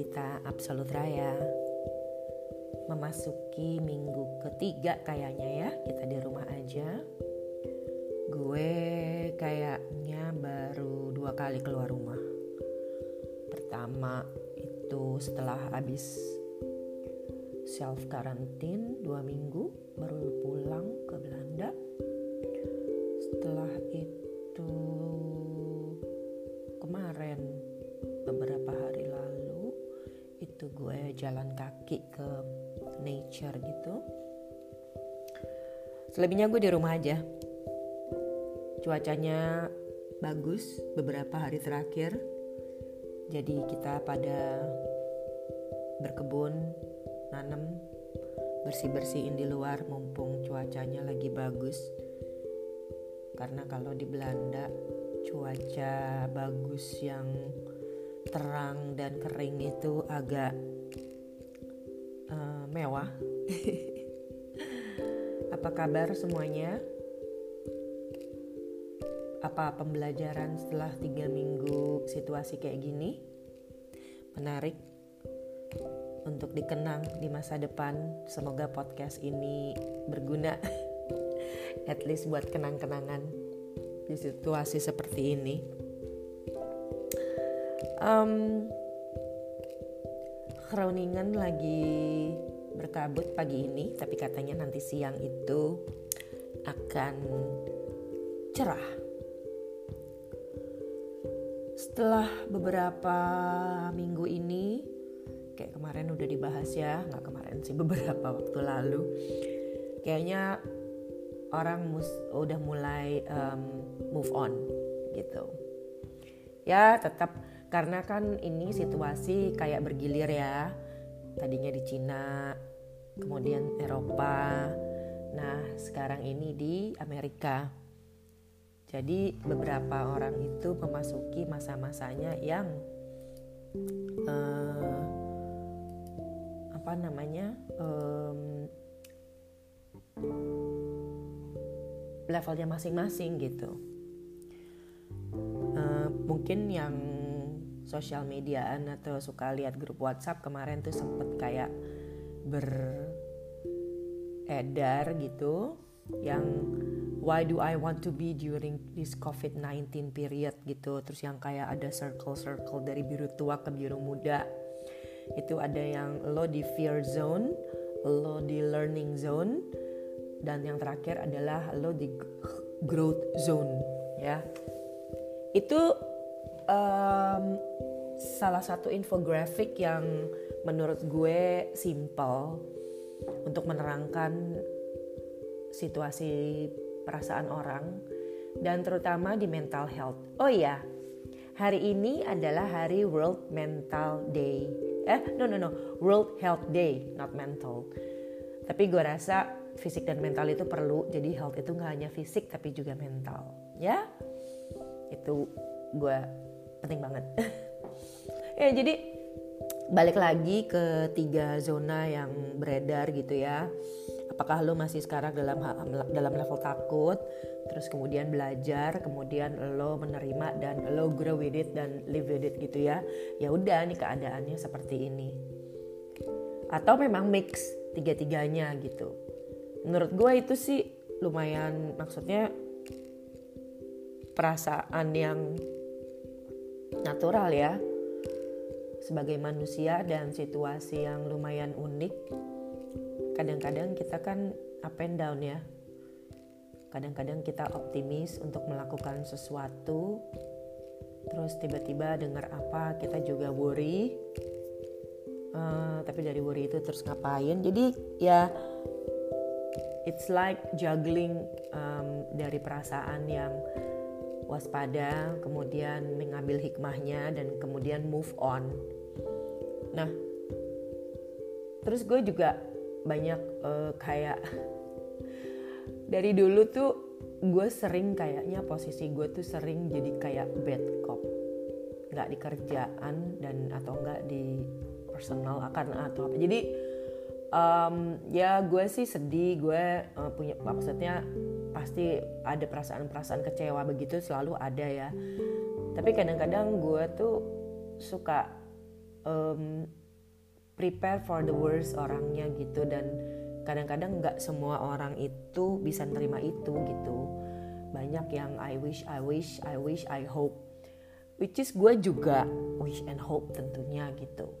cerita Absolut Raya. Memasuki minggu ketiga kayaknya ya Kita di rumah aja. Gue kayaknya baru dua kali keluar rumah. Pertama itu setelah habis self karantin dua minggu Baru pulang ke Belanda jalan kaki ke nature gitu. Selebihnya gue di rumah aja. Cuacanya bagus beberapa hari terakhir. Jadi kita pada berkebun nanam bersih-bersihin di luar mumpung cuacanya lagi bagus. Karena kalau di Belanda cuaca bagus yang terang dan kering itu agak uh, mewah. Apa kabar semuanya? Apa pembelajaran setelah tiga minggu situasi kayak gini? Menarik untuk dikenang di masa depan. Semoga podcast ini berguna, at least buat kenang-kenangan di situasi seperti ini um, Groningen lagi berkabut pagi ini tapi katanya nanti siang itu akan cerah. Setelah beberapa minggu ini kayak kemarin udah dibahas ya nggak kemarin sih beberapa waktu lalu kayaknya orang mus udah mulai um, move on gitu. Ya tetap karena kan ini situasi kayak bergilir ya. Tadinya di Cina kemudian Eropa. Nah sekarang ini di Amerika. Jadi beberapa orang itu memasuki masa-masanya yang uh, apa namanya um, levelnya masing-masing gitu. Uh, mungkin yang sosial mediaan atau suka lihat grup WhatsApp kemarin tuh sempet kayak beredar gitu yang why do I want to be during this COVID-19 period gitu. Terus yang kayak ada circle-circle dari biru tua ke biru muda. Itu ada yang lo di fear zone lo di learning zone dan yang terakhir adalah lo di growth zone ya. Itu um, salah satu infografik yang menurut gue simple untuk menerangkan situasi perasaan orang dan terutama di mental health. Oh iya, hari ini adalah hari World Mental Day. Eh, no no no, World Health Day, not mental. Tapi gue rasa fisik dan mental itu perlu. Jadi health itu nggak hanya fisik tapi juga mental, ya. Itu gue penting banget. ya jadi balik lagi ke tiga zona yang beredar gitu ya. Apakah lo masih sekarang dalam dalam level takut terus kemudian belajar kemudian lo menerima dan lo grow with it dan live with it gitu ya. Ya udah nih keadaannya seperti ini. Atau memang mix tiga-tiganya gitu. Menurut gue itu sih lumayan maksudnya perasaan yang natural ya. Sebagai manusia dan situasi yang lumayan unik kadang-kadang kita kan up and down ya. Kadang-kadang kita optimis untuk melakukan sesuatu terus tiba-tiba dengar apa kita juga worry. Uh, tapi dari worry itu terus ngapain? Jadi ya it's like juggling um, dari perasaan yang waspada kemudian mengambil hikmahnya dan kemudian move on. Nah, terus gue juga banyak uh, kayak dari dulu tuh gue sering kayaknya posisi gue tuh sering jadi kayak bad cop. Nggak di kerjaan dan atau nggak di personal akan atau apa. Jadi um, ya gue sih sedih gue uh, punya maksudnya pasti ada perasaan-perasaan kecewa begitu selalu ada ya. Tapi kadang-kadang gue tuh suka um, prepare for the worst orangnya gitu. Dan kadang-kadang nggak semua orang itu bisa nerima itu gitu. Banyak yang I wish I wish I wish I hope. Which is gue juga wish and hope tentunya gitu.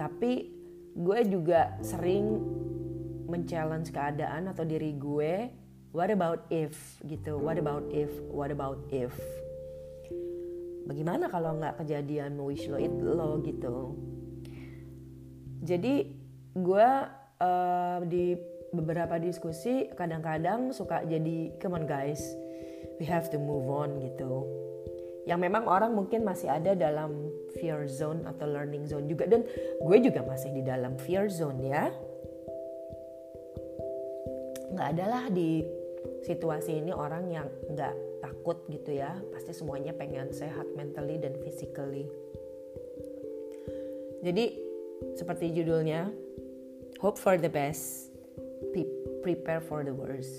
Tapi gue juga sering men-challenge keadaan atau diri gue what about if? Gitu. What about if? What about if? Bagaimana kalau nggak kejadian wish lo it lo gitu? Jadi gue uh, di beberapa diskusi kadang-kadang suka jadi come on guys we have to move on gitu. Yang memang orang mungkin masih ada dalam fear zone atau learning zone juga. Dan gue juga masih di dalam fear zone ya. Nggak adalah di situasi ini orang yang nggak takut gitu ya pasti semuanya pengen sehat mentally dan physically jadi seperti judulnya, hope for the best, prepare for the worst.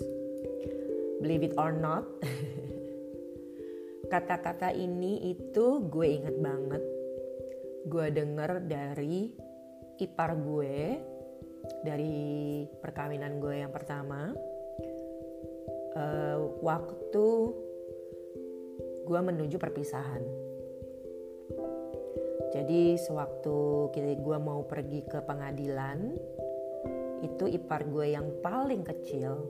Believe it or not, kata-kata ini itu gue inget banget. Gue denger dari ipar gue, dari perkawinan gue yang pertama. Uh, waktu gue menuju perpisahan jadi sewaktu gue mau pergi ke pengadilan, itu ipar gue yang paling kecil.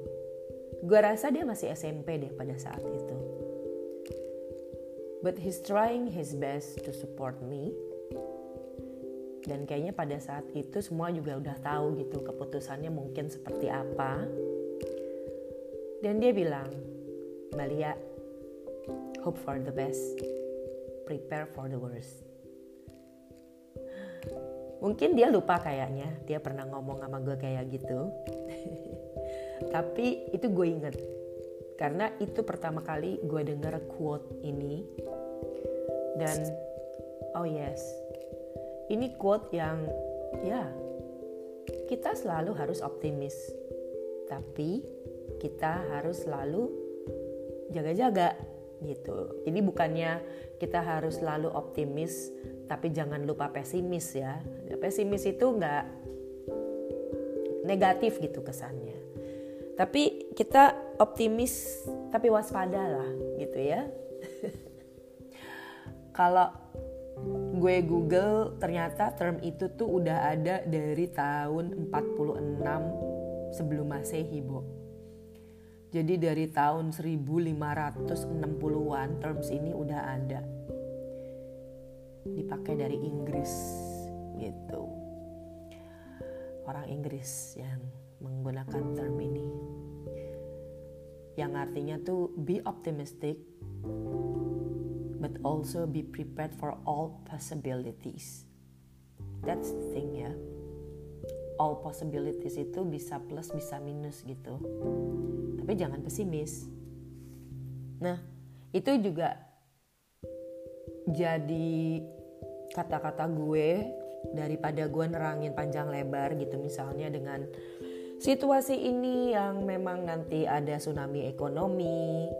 Gue rasa dia masih SMP deh pada saat itu. But he's trying his best to support me. Dan kayaknya pada saat itu semua juga udah tahu gitu keputusannya mungkin seperti apa. Dan dia bilang, Balia, hope for the best, prepare for the worst. Mungkin dia lupa kayaknya dia pernah ngomong sama gue kayak gitu. Tapi itu gue inget karena itu pertama kali gue denger quote ini. Dan oh yes. Ini quote yang ya kita selalu harus optimis. Tapi kita harus selalu jaga-jaga gitu jadi bukannya kita harus selalu optimis tapi jangan lupa pesimis ya. Pesimis itu nggak negatif gitu kesannya. Tapi kita optimis tapi waspada lah gitu ya. Kalau gue Google ternyata term itu tuh udah ada dari tahun 46 sebelum Masehi, Bo. Jadi dari tahun 1560-an terms ini udah ada. Dipakai dari Inggris gitu. Orang Inggris yang menggunakan term ini. Yang artinya tuh be optimistic but also be prepared for all possibilities. That's the thing ya all possibilities itu bisa plus bisa minus gitu. Tapi jangan pesimis. Nah itu juga jadi kata-kata gue daripada gue nerangin panjang lebar gitu misalnya dengan situasi ini yang memang nanti ada tsunami ekonomi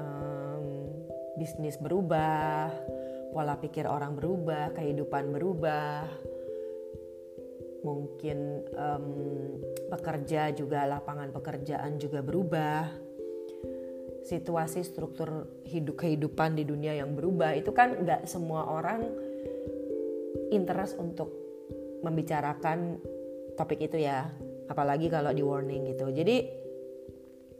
um, bisnis berubah pola pikir orang berubah kehidupan berubah mungkin um, pekerja juga lapangan pekerjaan juga berubah. Situasi struktur hidup kehidupan di dunia yang berubah. Itu kan nggak semua orang interest untuk membicarakan topik itu ya. Apalagi kalau di warning gitu. Jadi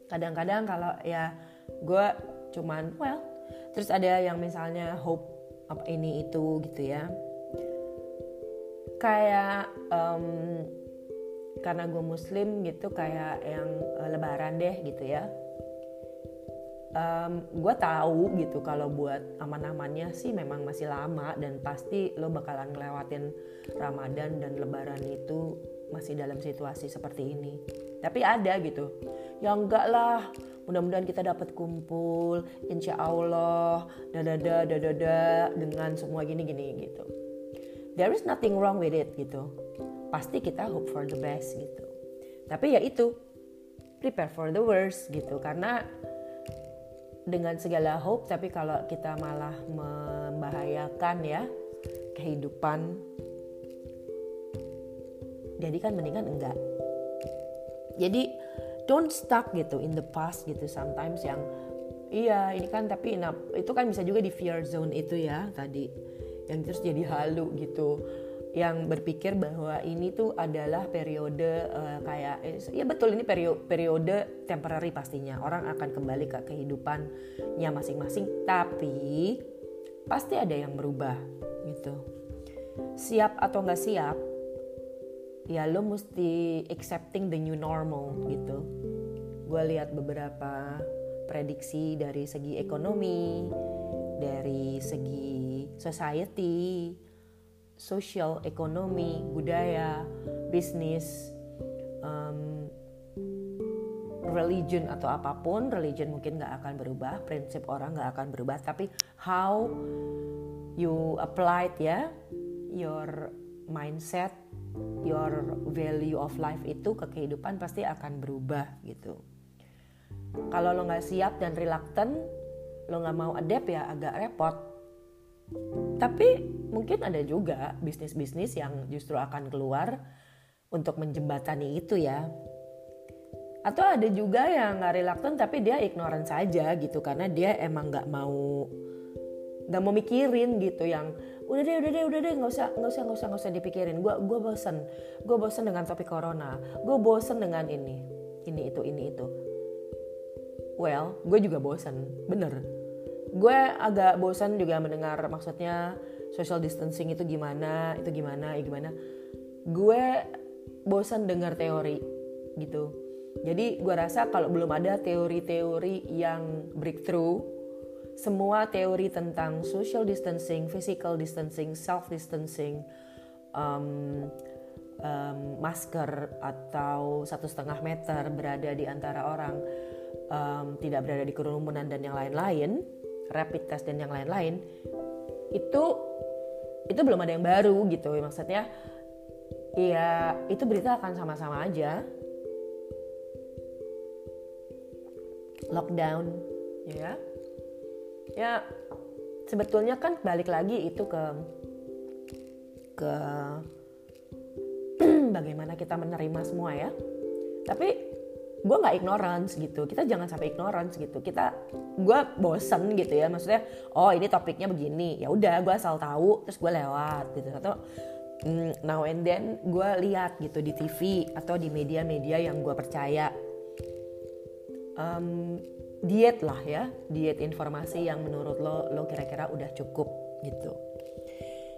kadang-kadang kalau ya gue cuman well terus ada yang misalnya hope apa ini itu gitu ya kayak um, karena gue muslim gitu kayak yang uh, lebaran deh gitu ya um, gue tahu gitu kalau buat aman-amannya sih memang masih lama dan pasti lo bakalan ngelewatin Ramadan dan Lebaran itu masih dalam situasi seperti ini. Tapi ada gitu, ya enggak lah, mudah-mudahan kita dapat kumpul, insya Allah, dadada, dadada, dengan semua gini-gini gitu. There is nothing wrong with it gitu. Pasti kita hope for the best gitu. Tapi ya itu, prepare for the worst gitu, karena dengan segala hope tapi kalau kita malah membahayakan ya kehidupan jadi kan mendingan enggak jadi don't stuck gitu in the past gitu sometimes yang iya ini kan tapi nah, itu kan bisa juga di fear zone itu ya tadi yang terus jadi halu gitu. Yang berpikir bahwa ini tuh adalah periode uh, kayak eh, ya betul ini periode periode temporary pastinya. Orang akan kembali ke kehidupannya masing-masing tapi pasti ada yang berubah gitu. Siap atau nggak siap ya lo mesti accepting the new normal gitu. Gue lihat beberapa prediksi dari segi ekonomi dari segi society social ekonomi budaya bisnis um, religion atau apa pun religion mungkin nggak akan berubah prinsip orang nggak akan berubah tapi how you applied ya your mindset your value of life itu ke kehidupan pasti akan berubah gitu. Kalau lo nggak siap dan reluctant lo nggak mau adapt ya agak repot tapi mungkin ada juga bisnis-bisnis yang justru akan keluar untuk menjembatani itu ya. Atau ada juga yang nggak reluctant tapi dia ignorant saja gitu karena dia emang nggak mau nggak mau mikirin gitu yang udah deh udah deh udah deh nggak usah nggak usah nggak usah nggak usah dipikirin. Gue gue bosen gue bosen dengan topik corona gue bosen dengan ini ini itu ini itu. Well gue juga bosen bener gue agak bosan juga mendengar maksudnya social distancing itu gimana itu gimana ya gimana. Gue bosan dengar teori gitu. Jadi gue rasa kalau belum ada teori-teori yang breakthrough semua teori tentang social distancing, physical distancing, self distancing, um, um, masker atau satu setengah meter berada di antara orang, um, tidak berada di kerumunan dan yang lain-lain, rapid test dan yang lain-lain itu itu belum ada yang baru gitu. Maksudnya ya itu berita akan sama-sama aja. Lockdown ya. Ya sebetulnya kan balik lagi itu ke ke bagaimana kita menerima semua ya. Tapi gue nggak ignorance gitu. Kita jangan sampai ignorance gitu. Kita gue bosen gitu ya. Maksudnya oh ini topiknya begini. Ya udah gue asal tahu terus gue lewat gitu. Atau mm, now and then gue lihat gitu di TV atau di media-media yang gue percaya. Um, diet lah ya. Diet informasi yang menurut lo lo kira-kira udah cukup gitu.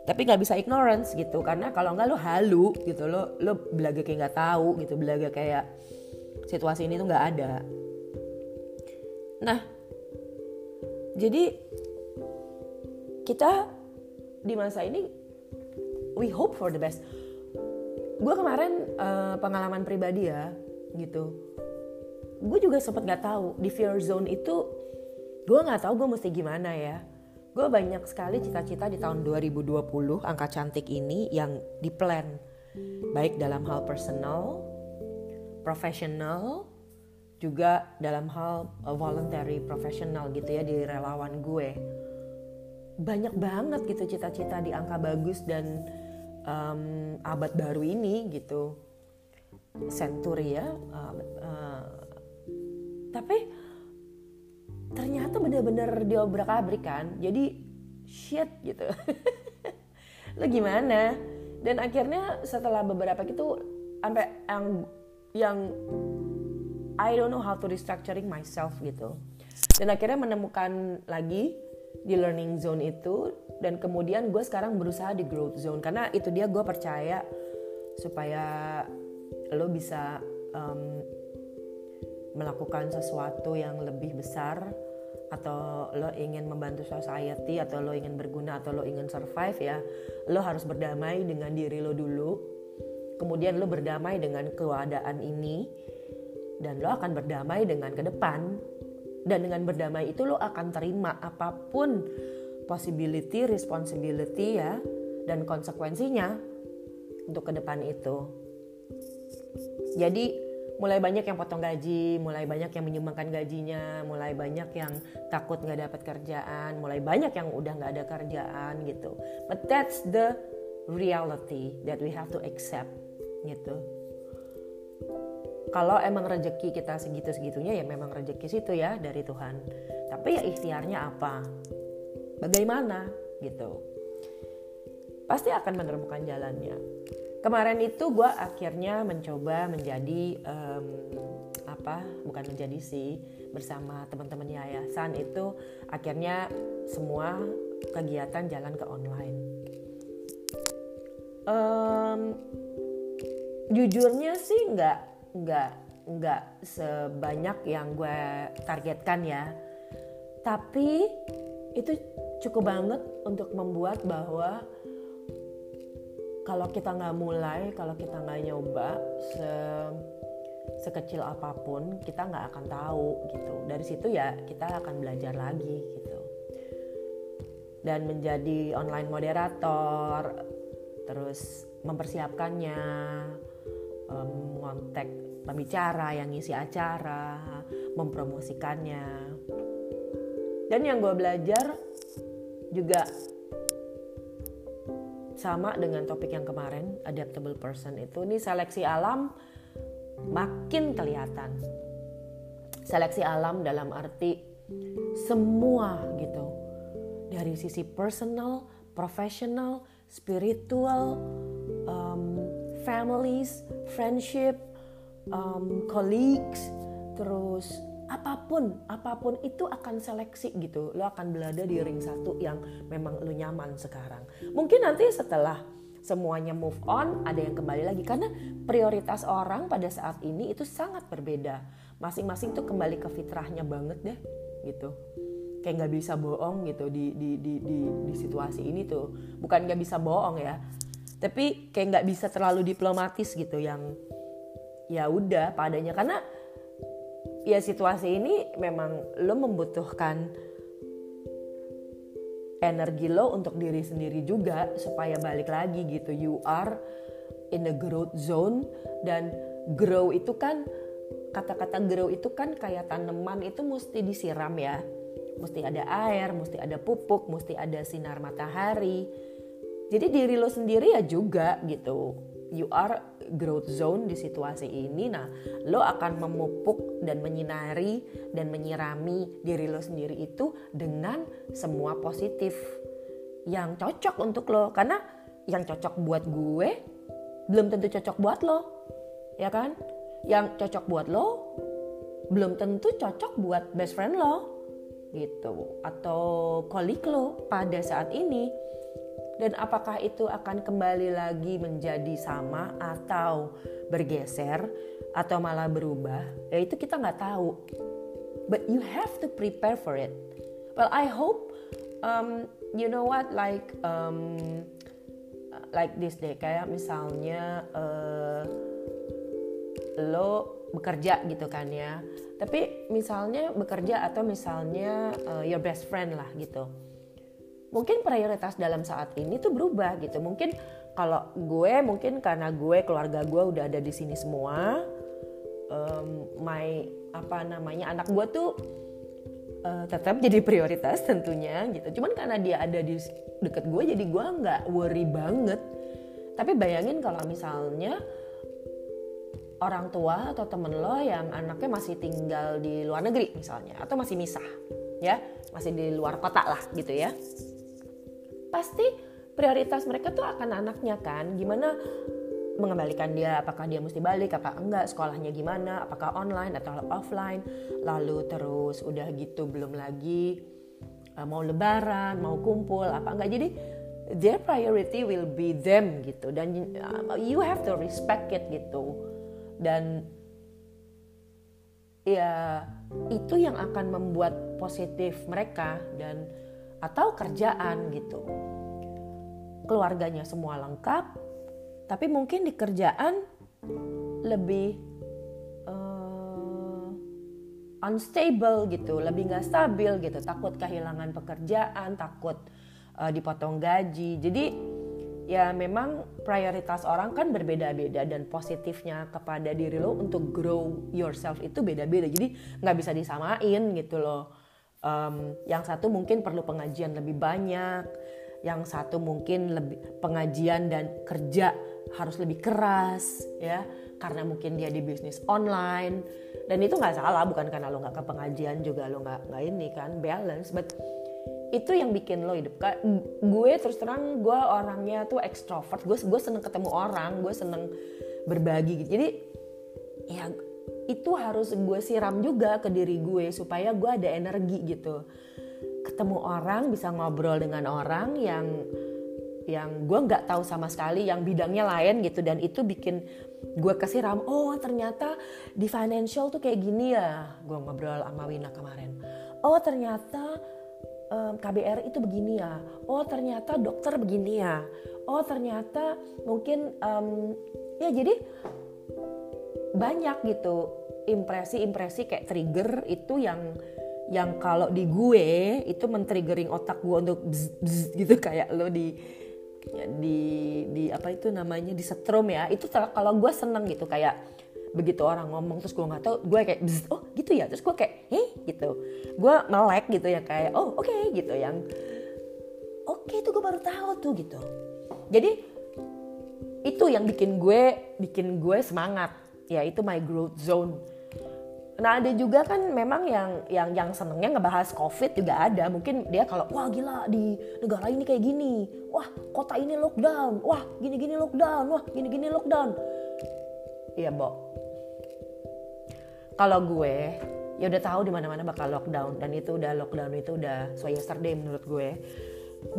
Tapi nggak bisa ignorance gitu. Karena kalau nggak lo halu gitu. Lo lo belaga kayak nggak tahu gitu. Belaga kayak situasi ini tuh nggak ada. Nah jadi kita di masa ini we hope for the best. Gue kemarin uh, pengalaman pribadi ya gitu. Gue juga sempat nggak tahu di fear zone itu gue nggak tahu gue mesti gimana ya. Gue banyak sekali cita-cita di tahun 2020 angka cantik ini yang di plan. Baik dalam hal personal profesional juga dalam hal uh, voluntary profesional gitu ya di relawan gue. Banyak banget gitu cita-cita di angka bagus dan um, abad baru ini gitu. Century ya uh, uh, tapi ternyata bener-bener diobrak-abrik kan jadi shit gitu. Lo gimana? Dan akhirnya setelah beberapa gitu sampai yang yang I don't know how to restructuring myself gitu. Dan akhirnya menemukan lagi di learning zone itu dan kemudian gue sekarang berusaha di growth zone karena itu dia gue percaya supaya lo bisa um, melakukan sesuatu yang lebih besar atau lo ingin membantu society atau lo ingin berguna atau lo ingin survive ya lo harus berdamai dengan diri lo dulu kemudian lo berdamai dengan keadaan ini dan lo akan berdamai dengan ke depan dan dengan berdamai itu lo akan terima apa pun possibility, responsibility ya dan konsekuensinya untuk ke depan itu. Jadi mulai banyak yang potong gaji, mulai banyak yang menyumbangkan gajinya, mulai banyak yang takut nggak dapat kerjaan, mulai banyak yang udah nggak ada kerjaan gitu. But that's the reality that we have to accept gitu. Kalau emang rezeki kita segitu-segitunya ya memang rezeki situ ya dari Tuhan. Tapi ya ikhtiarnya apa? Bagaimana gitu. Pasti akan menemukan jalannya kemarin itu gue akhirnya mencoba menjadi um, apa bukan menjadi sih bersama teman-teman yayasan itu akhirnya semua kegiatan jalan ke online um, jujurnya sih nggak nggak nggak sebanyak yang gue targetkan ya tapi itu cukup banget untuk membuat bahwa kalau kita nggak mulai, kalau kita nggak nyoba se sekecil apa pun, kita nggak akan tahu gitu. Dari situ ya kita akan belajar lagi gitu. Dan menjadi online moderator, terus mempersiapkannya, mengontek pembicara yang ngisi acara, mempromosikannya. Dan yang gue belajar juga sama dengan topik yang kemarin adaptable person itu. Ini seleksi alam makin kelihatan. Seleksi alam dalam arti semua gitu. Dari sisi personal professional spiritual families friendship um, colleagues terus apa pun apa pun itu akan seleksi gitu. Lo akan berada di ring satu yang memang lo nyaman sekarang. Mungkin nanti setelah semuanya move on ada yang kembali lagi. Karena prioritas orang pada saat ini itu sangat berbeda. Masing-masing tuh kembali ke fitrahnya banget deh gitu. Kayak nggak bisa bohong gitu di, di di di di situasi ini tuh. Bukan nggak bisa bohong ya tapi kayak nggak bisa terlalu diplomatis gitu yang ya udah padanya. Karena ya situasi ini memang lo membutuhkan energi lo untuk diri sendiri juga supaya balik lagi gitu. You are in the growth zone dan grow itu kan kata-kata grow itu kan kayak tanaman itu mesti disiram ya. Mesti ada air mesti ada pupuk mesti ada sinar matahari jadi diri lo sendiri ya juga gitu. You are growth zone di situasi ini. Nah lo akan memupuk dan menyinari dan menyirami diri lo sendiri itu dengan semua positif yang cocok untuk lo. Karena yang cocok buat gue belum tentu cocok buat lo. Ya kan? Yang cocok buat lo belum tentu cocok buat best friend lo. Gitu. Atau kolik lo pada saat ini dan apakah itu akan kembali lagi menjadi sama atau bergeser atau malah berubah? Ya itu kita nggak tahu. But you have to prepare for it. Well I hope um, you know what like um, like this deh. Kayak misalnya uh, lo bekerja gitu kan ya. Tapi misalnya bekerja atau misalnya uh, your best friend lah gitu mungkin prioritas dalam saat ini tuh berubah gitu. Mungkin kalau gue mungkin karena gue keluarga gue udah ada di sini semua um, my apa namanya anak gue tuh uh, tetap jadi prioritas tentunya gitu. Cuman karena dia ada di deket gue jadi gue nggak worry banget. Tapi bayangin kalau misalnya orang tua atau temen lo yang anaknya masih tinggal di luar negeri misalnya atau masih misah ya masih di luar kota lah gitu ya pasti prioritas mereka tuh akan anaknya kan. Gimana mengembalikan dia apakah dia mesti balik apa enggak sekolahnya gimana apakah online atau offline. Lalu terus udah gitu belum lagi uh, mau lebaran mau kumpul apa enggak. Jadi their priority will be them gitu. Dan uh, you have to respect it gitu. Dan ya itu yang akan membuat positif mereka. Dan atau kerjaan gitu. Keluarganya semua lengkap, tapi mungkin di kerjaan lebih uh, unstable gitu, lebih nggak stabil gitu, takut kehilangan pekerjaan, takut uh, dipotong gaji. Jadi ya memang prioritas orang kan berbeda-beda dan positifnya kepada diri lo untuk grow yourself itu beda-beda jadi nggak bisa disamain gitu loh um, yang satu mungkin perlu pengajian lebih banyak yang satu mungkin lebih pengajian dan kerja harus lebih keras ya. Karena mungkin dia di bisnis online. Dan itu nggak salah bukan karena lo nggak ke pengajian juga lo nggak nggak ini kan balance. But itu yang bikin lo hidup. Gue terus terang gue orangnya tuh ekstrovert gue gue seneng ketemu orang gue seneng berbagi gitu. Jadi ya itu harus gue siram juga ke diri gue supaya gue ada energi gitu. Ketemu orang bisa ngobrol dengan orang yang yang gue nggak tahu sama sekali yang bidangnya lain gitu. Dan itu bikin gue kesiram oh ternyata di financial tuh kayak gini ya. Gue ngobrol sama Wina kemarin. Oh ternyata um, KBR itu begini ya. Oh ternyata dokter begini ya. Oh ternyata mungkin um, ya jadi banyak gitu impresi-impresi kayak trigger itu yang yang kalau di gue itu men-triggering otak gue untuk bzz, bzz, gitu. Kayak lo di di di apa itu namanya di setrum ya. Itu kalau gue seneng gitu. Kayak begitu orang ngomong terus gue nggak tahu gue kayak oh gitu ya. Terus gue kayak heh gitu. Gue melek gitu ya kayak oh oke okay, gitu. Yang oke okay, itu gue baru tahu tuh gitu. Jadi itu yang bikin gue bikin gue semangat. Ya itu my growth zone Nah ada juga kan memang yang yang yang senengnya ngebahas COVID juga ada. Mungkin dia kalau wah gila di negara ini kayak gini, wah kota ini lockdown, wah gini-gini lockdown, wah gini-gini lockdown. Iya, Bo. Kalau gue ya udah tahu di mana-mana bakal lockdown. Dan itu udah lockdown itu udah so yesterday menurut gue.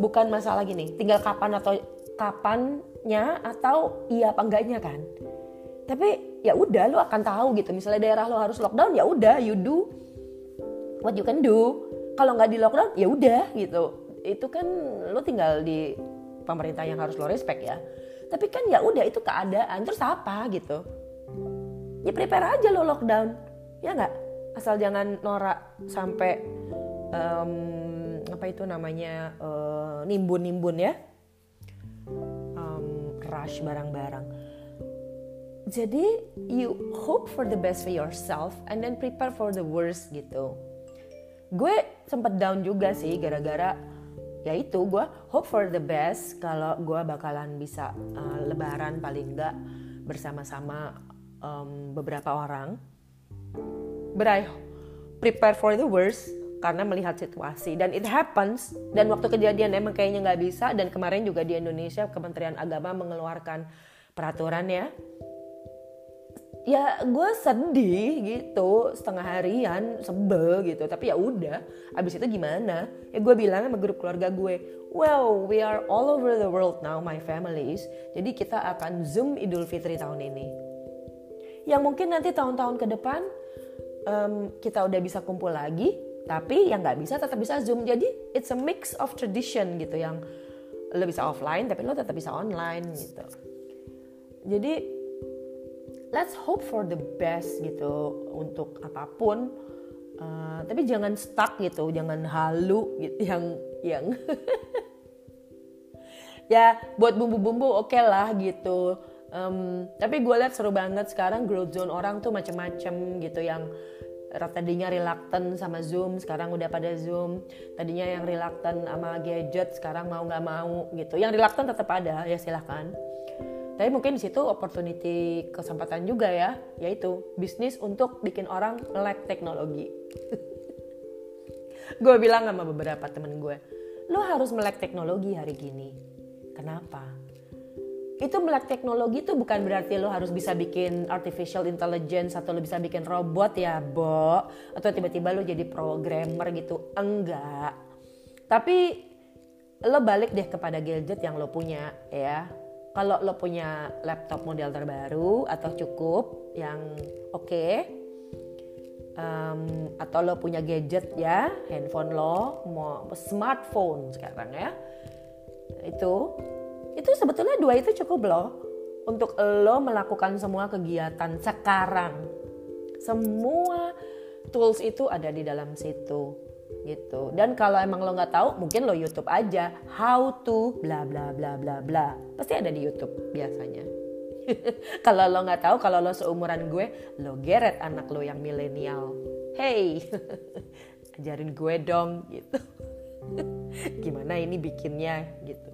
Bukan masalah gini tinggal kapan atau kapannya atau iya apa enggaknya kan tapi ya udah lo akan tahu gitu. Misalnya daerah lo harus lockdown ya udah you do what you can do. Kalau nggak di lockdown ya udah gitu. Itu kan lo tinggal di pemerintah yang harus lo respect ya. Tapi kan ya udah itu keadaan. Terus apa gitu? Ya prepare aja lo lockdown. Ya nggak? Asal jangan norak sampai um, apa itu namanya uh, nimbun-nimbun ya. Um, rush barang-barang jadi you hope for the best for yourself and then prepare for the worst gitu. Gue sempet down juga sih gara-gara ya itu gue hope for the best kalau gue bakalan bisa uh, lebaran paling enggak bersama-sama um, beberapa orang. But I prepare for the worst karena melihat situasi. Dan it happens. Dan waktu kejadian emang kayaknya nggak bisa. Dan kemarin juga di Indonesia Kementerian Agama mengeluarkan peraturan ya ya gue sedih gitu setengah harian sebel gitu. Tapi ya udah abis itu gimana? Ya gue bilang sama grup keluarga gue well we are all over the world now my families. Jadi kita akan zoom Idul Fitri tahun ini. Yang mungkin nanti tahun-tahun ke depan um, kita udah bisa kumpul lagi tapi yang nggak bisa tetap bisa zoom. Jadi it's a mix of tradition gitu yang lo bisa offline tapi lo tetap bisa online gitu. Jadi let's hope for the best gitu untuk apa pun uh, tapi jangan stuck gitu jangan halu gitu yang yang ya buat bumbu-bumbu oke okay lah gitu Um, tapi gue lihat seru banget sekarang growth zone orang tuh macem-macem gitu yang tadinya reluctant sama Zoom, sekarang udah pada Zoom. Tadinya yang reluctant sama gadget, sekarang mau nggak mau gitu. Yang reluctant tetap ada, ya silahkan. Tapi mungkin di situ opportunity kesempatan juga ya, yaitu bisnis untuk bikin orang melek teknologi. gue bilang sama beberapa temen gue, lo harus melek teknologi hari gini. Kenapa? itu melek teknologi itu bukan berarti lo harus bisa bikin artificial intelligence atau lo bisa bikin robot ya, Bo. Atau tiba-tiba lo jadi programmer gitu. Enggak. Tapi lo balik deh kepada gadget yang lo punya ya. Kalau lo punya laptop model terbaru atau cukup yang oke, okay, um, atau lo punya gadget ya, handphone lo, mau smartphone sekarang ya, itu itu sebetulnya dua itu cukup loh untuk lo melakukan semua kegiatan sekarang. Semua tools itu ada di dalam situ. Gitu. Dan kalau emang lo nggak tahu mungkin lo YouTube aja. How to bla bla bla bla bla. Pasti ada di YouTube biasanya. Kalau lo nggak tahu kalau lo seumuran gue lo geret anak lo yang milenial. Hey ajarin gue dong gitu. Gimana ini bikinnya gitu.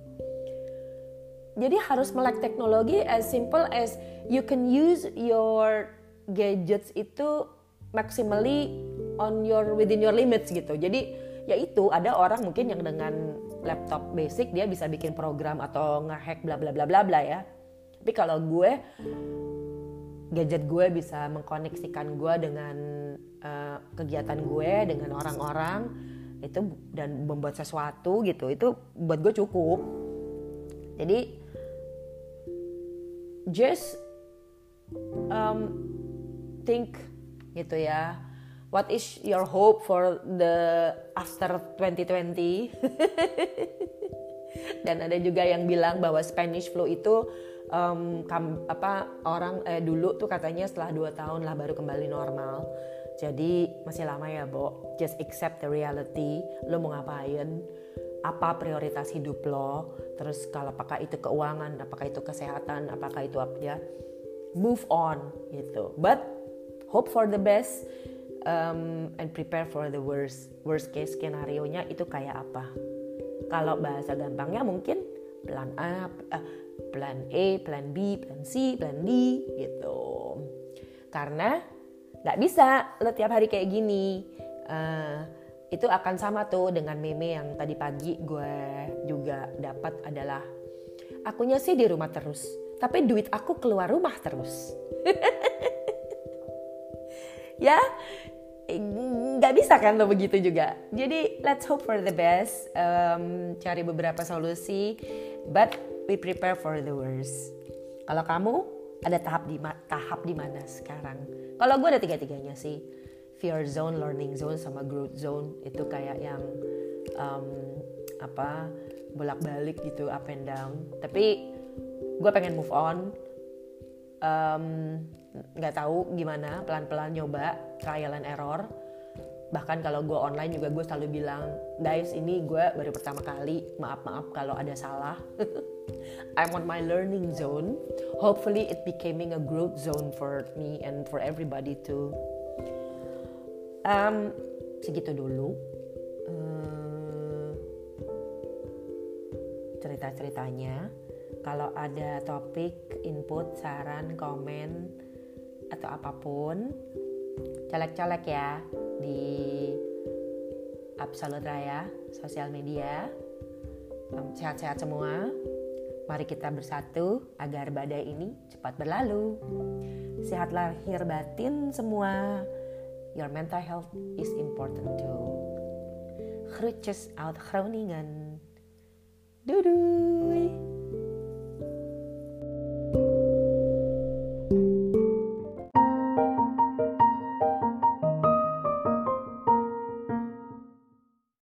Jadi harus melek teknologi as simple as you can use your gadgets itu maximally on your within your limits gitu. Jadi ya itu ada orang mungkin yang dengan laptop basic dia bisa bikin program atau ngehack bla bla bla bla bla ya. Tapi kalau gue gadget gue bisa mengkoneksikan gue dengan uh, kegiatan gue dengan orang-orang itu dan membuat sesuatu gitu itu buat gue cukup. Jadi just um, think gitu ya what is your hope for the after 2020 dan ada juga yang bilang bahwa Spanish flu itu um, kam, apa orang eh, dulu tuh katanya setelah dua tahun lah baru kembali normal. Jadi masih lama ya Bo. Just accept the reality. Lo mau ngapain? Apa prioritas hidup lo? Terus kalau apakah itu keuangan apakah itu kesehatan apakah itu apa ya? Move on gitu. But hope for the best um, and prepare for the worst worst case skenario nya itu kayak apa? Kalau bahasa gampangnya mungkin plan A uh, plan A plan B plan C plan D gitu. Karena nggak bisa lo tiap hari kayak gini. Uh, itu akan sama tuh dengan meme yang tadi pagi gue juga dapat adalah akunya sih di rumah terus tapi duit aku keluar rumah terus. Ya nggak bisa kan lo begitu juga? Jadi let's hope for the best um, cari beberapa solusi but we prepare for the worst. Kalau kamu ada tahap di tahap di mana sekarang? Kalau gue ada tiga tiganya sih. Fear zone learning zone sama growth zone. Itu kayak yang um, apa bolak balik gitu up and down. Tapi gue pengen move on. Um, nggak tahu gimana pelan-pelan nyoba trial and error. Bahkan kalau gue online juga gue selalu bilang guys ini gue baru pertama kali maaf maaf kalau ada salah. I'm on my learning zone. Hopefully it becoming a growth zone for me and for everybody too. Um, segitu dulu. Uh, cerita ceritanya kalau ada topik input saran komen atau apa pun colek-colek ya di Absolut Raya sosial media. Sehat-sehat semua. Mari kita bersatu agar badai ini cepat berlalu. Sehat lahir batin semua. Your mental health is important too. Groetjes out Groningen. Doei doei